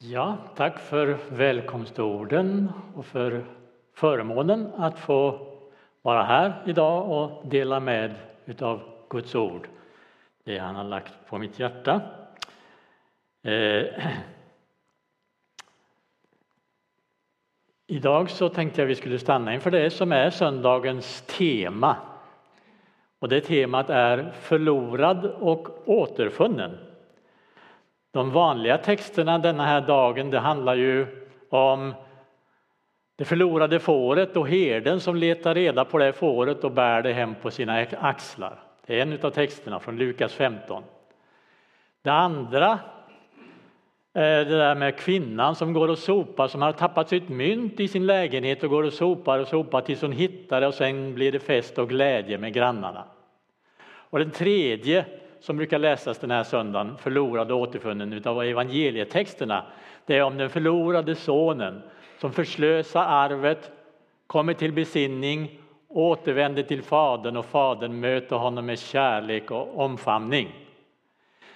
Ja, tack för välkomstorden och för förmånen att få vara här idag och dela med utav Guds ord, det han har lagt på mitt hjärta. Eh. Idag så tänkte jag vi skulle stanna inför det som är söndagens tema. Och det temat är förlorad och återfunnen. De vanliga texterna denna här dagen det handlar ju om det förlorade fåret och herden som letar reda på det fåret och bär det hem på sina axlar. Det är en av texterna från Lukas 15. Det andra är det där med kvinnan som går och sopar, som har tappat sitt mynt i sin lägenhet och går och sopar och sopar tills hon hittar det och sen blir det fest och glädje med grannarna. Och den tredje som brukar läsas den här söndagen, förlorad och återfunnen utav evangelietexterna, det är om den förlorade sonen som förslösar arvet, kommer till besinning, återvänder till fadern och fadern möter honom med kärlek och omfamning.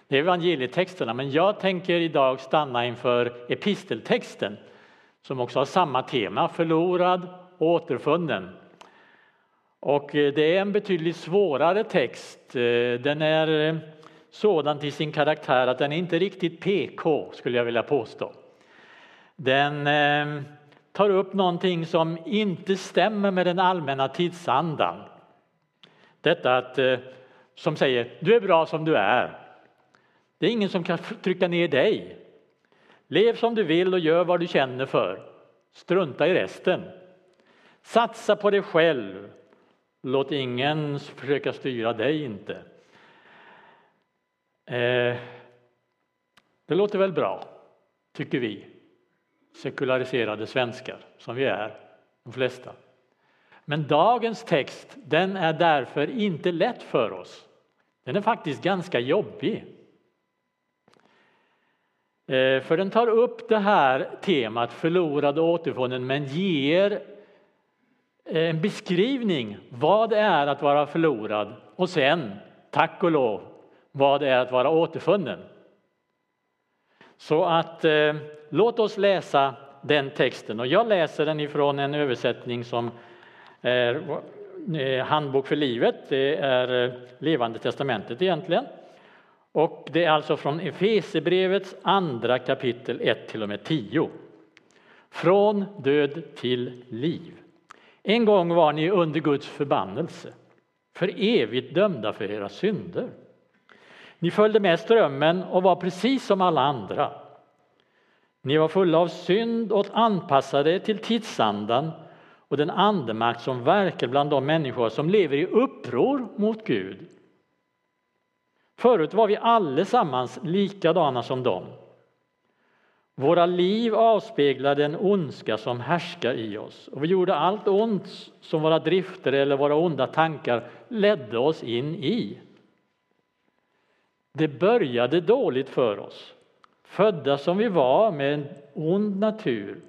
Det är evangelietexterna, men jag tänker idag stanna inför episteltexten som också har samma tema, förlorad och återfunnen. Och eh, det är en betydligt svårare text. Eh, den är eh, sådan till sin karaktär att den är inte riktigt PK skulle jag vilja påstå. Den tar upp någonting som inte stämmer med den allmänna tidsandan. Detta att, som säger du är bra som du är. Det är ingen som kan trycka ner dig. Lev som du vill och gör vad du känner för. Strunta i resten. Satsa på dig själv Låt ingen försöka styra dig inte. Eh, det låter väl bra, tycker vi sekulariserade svenskar som vi är, de flesta. Men dagens text, den är därför inte lätt för oss. Den är faktiskt ganska jobbig. Eh, för den tar upp det här temat förlorad och återfunnen men ger Eh, en beskrivning vad det är att vara förlorad och sen, tack och lov, vad det är att vara återfunnen. Så att eh, låt oss läsa den texten och jag läser den ifrån en översättning som är eh, Handbok för livet, det är eh, Levande testamentet egentligen. Och det är alltså från Efesebrevets andra kapitel 1 till och med 10. Från död till liv. En gång var ni under Guds förbannelse, för evigt dömda för era synder. Ni följde med strömmen och var precis som alla andra. Ni var fulla av synd och anpassade till tidsandan och den andemakt som verkar bland de människor som lever i uppror mot Gud. Förut var vi allesammans likadana som dem. Våra liv avspeglar den ondska som härskar i oss och vi gjorde allt ont som våra drifter eller våra onda tankar ledde oss in i. Det började dåligt för oss, födda som vi var med en ond natur.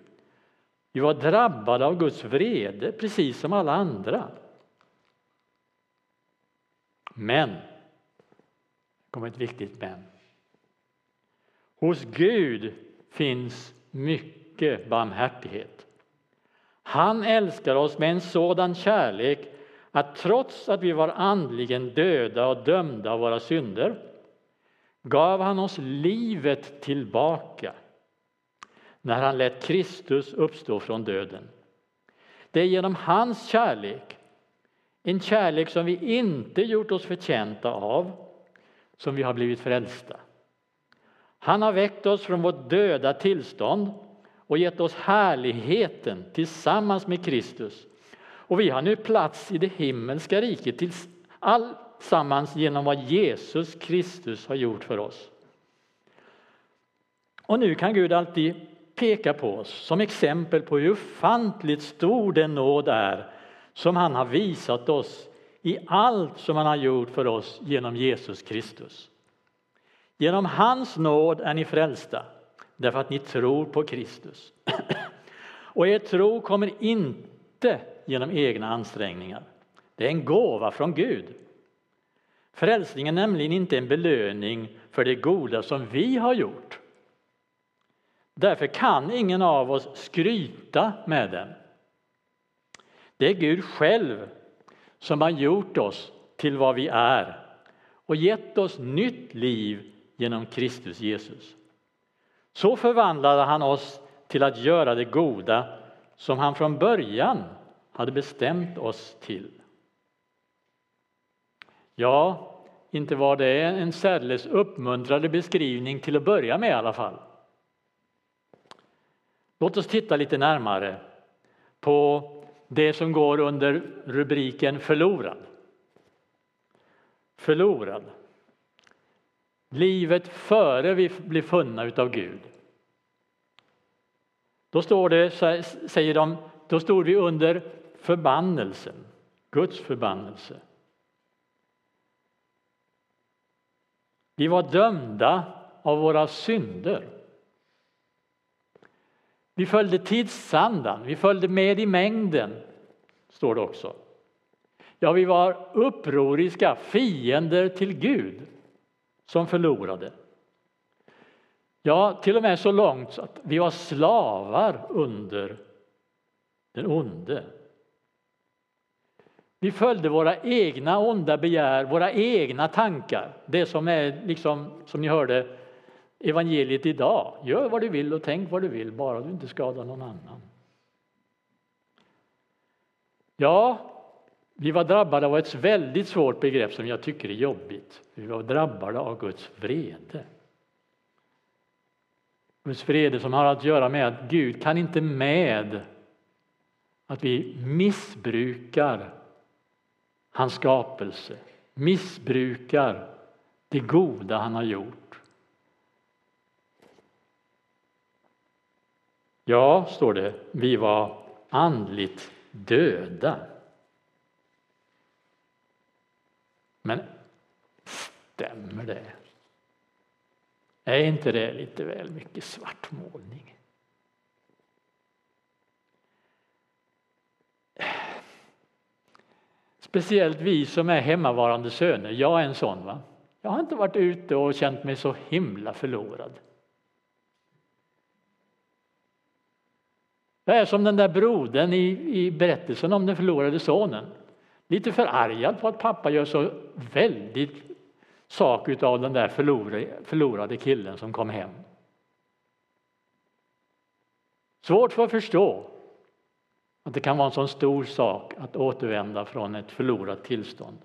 Vi var drabbade av Guds vrede precis som alla andra. Men, det kommer ett viktigt men. Hos Gud finns mycket barmhärtighet. Han älskar oss med en sådan kärlek att trots att vi var andligen döda och dömda av våra synder gav han oss livet tillbaka när han lät Kristus uppstå från döden. Det är genom hans kärlek, en kärlek som vi inte gjort oss förtjänta av, som vi har blivit frälsta. Han har väckt oss från vårt döda tillstånd och gett oss härligheten tillsammans med Kristus. Och vi har nu plats i det himmelska riket alltsammans genom vad Jesus Kristus har gjort för oss. Och nu kan Gud alltid peka på oss som exempel på hur ofantligt stor den nåd är som han har visat oss i allt som han har gjort för oss genom Jesus Kristus. Genom hans nåd är ni frälsta, därför att ni tror på Kristus. Och er tro kommer inte genom egna ansträngningar. Det är en gåva från Gud. Frälsningen är nämligen inte en belöning för det goda som vi har gjort. Därför kan ingen av oss skryta med den. Det är Gud själv som har gjort oss till vad vi är och gett oss nytt liv genom Kristus Jesus. Så förvandlade han oss till att göra det goda som han från början hade bestämt oss till. Ja, inte var det en särdeles uppmuntrande beskrivning till att börja med i alla fall. Låt oss titta lite närmare på det som går under rubriken förlorad. Förlorad. Livet före vi blir funna utav Gud. Då står det, säger de, då stod vi under förbannelsen, Guds förbannelse. Vi var dömda av våra synder. Vi följde tidsandan, vi följde med i mängden, står det också. Ja, vi var upproriska fiender till Gud som förlorade. Ja, till och med så långt att vi var slavar under den onde. Vi följde våra egna onda begär, våra egna tankar. Det som är, liksom, som ni hörde, evangeliet idag. Gör vad du vill och tänk vad du vill, bara du inte skadar någon annan. Ja, vi var drabbade av ett väldigt svårt begrepp som jag tycker är jobbigt. Vi var drabbade av Guds vrede. Guds vrede som har att göra med att Gud kan inte med att vi missbrukar hans skapelse, missbrukar det goda han har gjort. Ja, står det, vi var andligt döda. Men stämmer det? Är inte det lite väl mycket svartmålning? Speciellt vi som är hemmavarande söner. Jag är en sån. va? Jag har inte varit ute och känt mig så himla förlorad. Jag är som den där brodern i, i berättelsen om den förlorade sonen. Lite förargad på att pappa gör så väldigt sak av den där förlorade killen som kom hem. Svårt för att förstå att det kan vara en sån stor sak att återvända från ett förlorat tillstånd.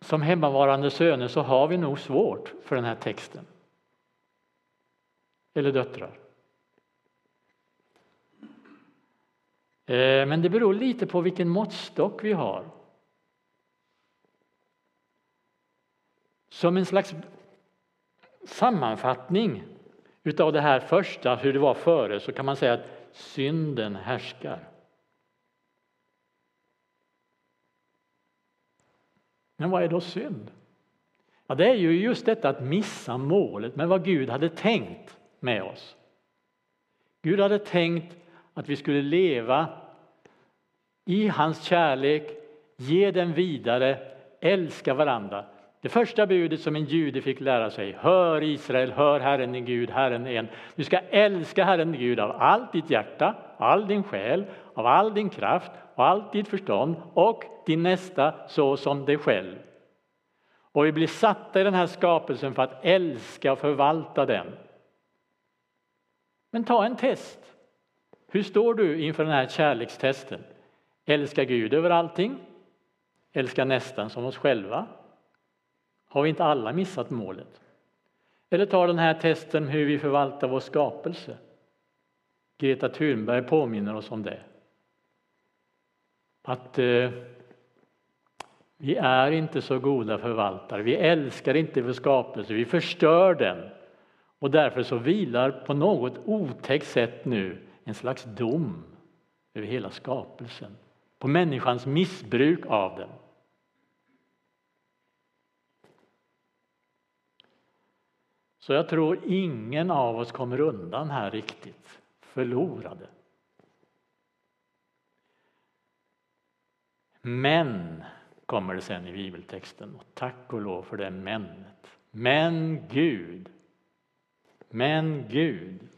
Som hemmavarande söner så har vi nog svårt för den här texten. Eller döttrar. Eh, men det beror lite på vilken måttstock vi har. Som en slags sammanfattning utav det här första, hur det var före, så kan man säga att synden härskar. Men vad är då synd? Ja, det är ju just detta att missa målet med vad Gud hade tänkt med oss. Gud hade tänkt att vi skulle leva i hans kärlek, ge den vidare, älska varandra. Det första budet som en jude fick lära sig, hör Israel, hör Herren din Gud, Herren är en. Du ska älska Herren din Gud av allt ditt hjärta, all din själ, av all din kraft och allt ditt förstånd och din nästa så som dig själv. Och vi blir satta i den här skapelsen för att älska och förvalta den. Men ta en test. Hur står du inför den här kärlekstesten? Älska Gud över allting? Älska nästan som oss själva? Har vi inte alla missat målet? Eller ta den här testen hur vi förvaltar vår skapelse. Greta Thunberg påminner oss om det. Att eh, vi är inte så goda förvaltare, vi älskar inte vår skapelse, vi förstör den. Och därför så vilar på något otäckt sätt nu en slags dom över hela skapelsen, på människans missbruk av den. Så jag tror ingen av oss kommer undan här riktigt förlorade. Men, kommer det sen i bibeltexten, och tack och lov för det männet. Men Gud, men Gud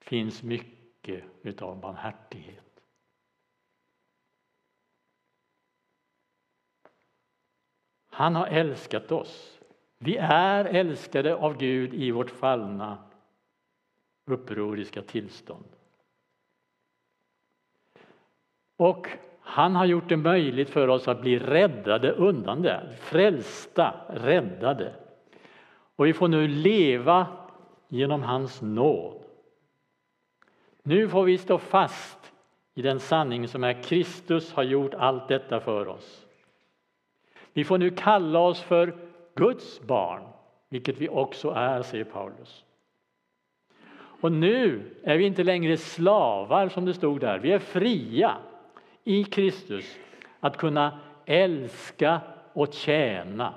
finns mycket utav barmhärtighet. Han har älskat oss. Vi är älskade av Gud i vårt fallna upproriska tillstånd. Och han har gjort det möjligt för oss att bli räddade undan det, frälsta, räddade. Och vi får nu leva genom hans nåd. Nu får vi stå fast i den sanning som är Kristus har gjort allt detta för oss. Vi får nu kalla oss för Guds barn, vilket vi också är, säger Paulus. Och nu är vi inte längre slavar som det stod där, vi är fria i Kristus att kunna älska och tjäna,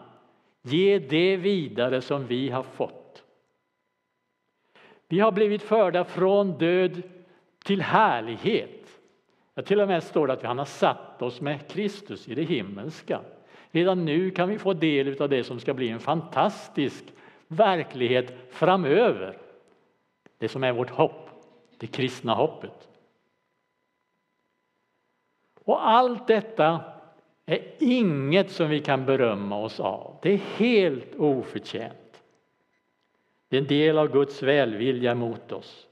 ge det vidare som vi har fått. Vi har blivit förda från död till härlighet. Ja, till och med står det att han har satt oss med Kristus i det himmelska. Redan nu kan vi få del av det som ska bli en fantastisk verklighet framöver. Det som är vårt hopp, det kristna hoppet. Och allt detta är inget som vi kan berömma oss av. Det är helt oförtjänt. Det är en del av Guds välvilja mot oss.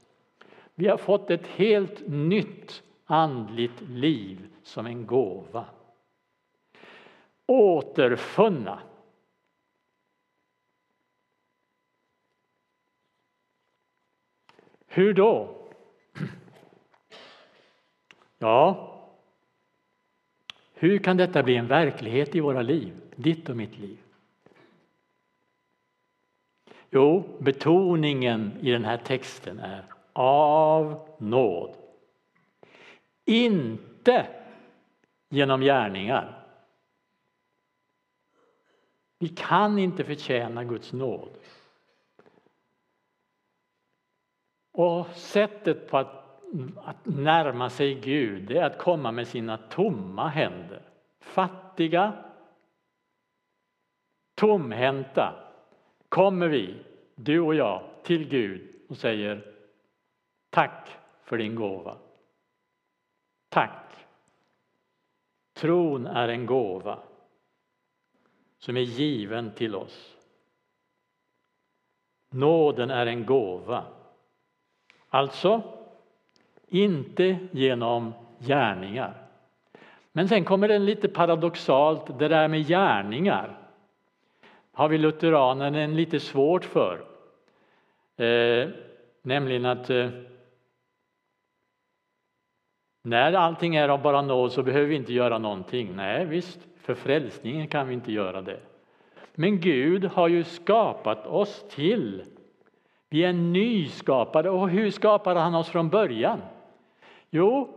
Vi har fått ett helt nytt andligt liv som en gåva. Återfunna. Hur då? Ja, hur kan detta bli en verklighet i våra liv, ditt och mitt liv? Jo, betoningen i den här texten är av nåd. Inte genom gärningar. Vi kan inte förtjäna Guds nåd. Och sättet på att att närma sig Gud är att komma med sina tomma händer. Fattiga, tomhänta kommer vi, du och jag, till Gud och säger tack för din gåva. Tack. Tron är en gåva som är given till oss. Nåden är en gåva. Alltså, inte genom gärningar. Men sen kommer det lite paradoxalt, det där med gärningar har vi lutheraner en lite svårt för. Eh, nämligen att eh, när allting är av bara nåd så behöver vi inte göra någonting. Nej visst, för frälsningen kan vi inte göra det. Men Gud har ju skapat oss till. Vi är nyskapade och hur skapade han oss från början? Jo,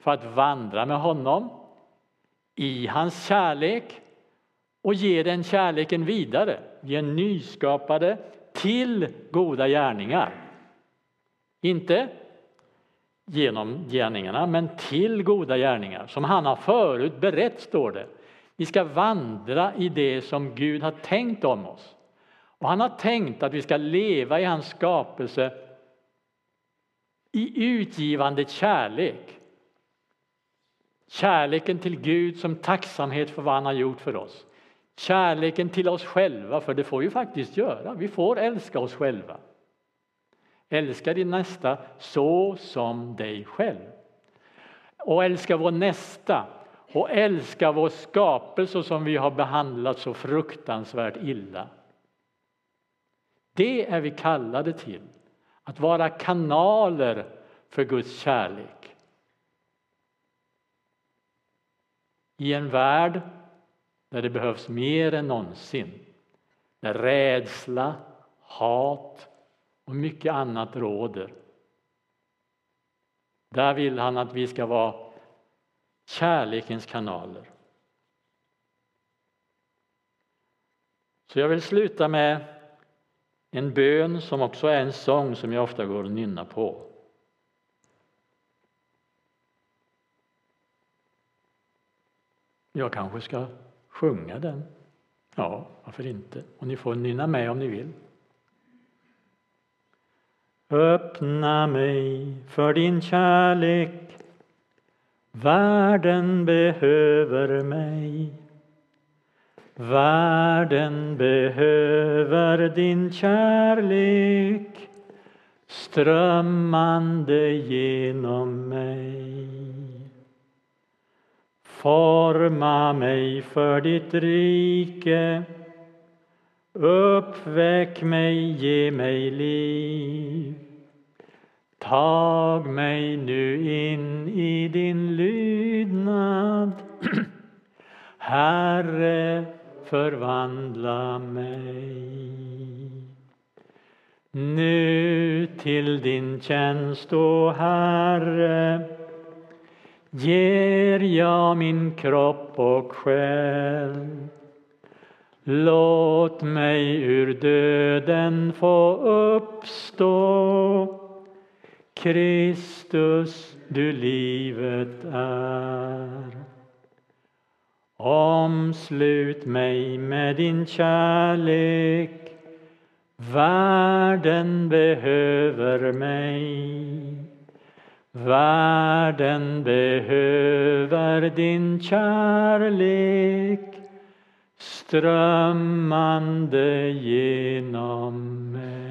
för att vandra med honom i hans kärlek och ge den kärleken vidare. Vi är nyskapade till goda gärningar. Inte genom gärningarna, men till goda gärningar som han har förut berett, står det. Vi ska vandra i det som Gud har tänkt om oss. Och han har tänkt att vi ska leva i hans skapelse i utgivande kärlek. Kärleken till Gud som tacksamhet för vad han har gjort för oss. Kärleken till oss själva, för det får vi faktiskt göra. Vi får älska oss själva. Älska din nästa så som dig själv. Och älska vår nästa och älska vår skapelse som vi har behandlat så fruktansvärt illa. Det är vi kallade till. Att vara kanaler för Guds kärlek. I en värld där det behövs mer än någonsin. Där rädsla, hat och mycket annat råder. Där vill han att vi ska vara kärlekens kanaler. Så jag vill sluta med en bön som också är en sång som jag ofta går och nynnar på. Jag kanske ska sjunga den Ja, varför inte? Och ni får nynna med om ni vill. Öppna mig för din kärlek. Världen behöver mig. Världen behöver din kärlek. Strömmande genom mig. Forma mig för ditt rike. Uppväck mig, ge mig liv Tag mig nu in i din lydnad Herre, förvandla mig. Nu till din tjänst, o Herre, ger jag min kropp och själ. Låt mig ur döden få uppstå. Kristus, du livet är. Omslut mig med din kärlek Världen behöver mig Världen behöver din kärlek strömmande genom mig.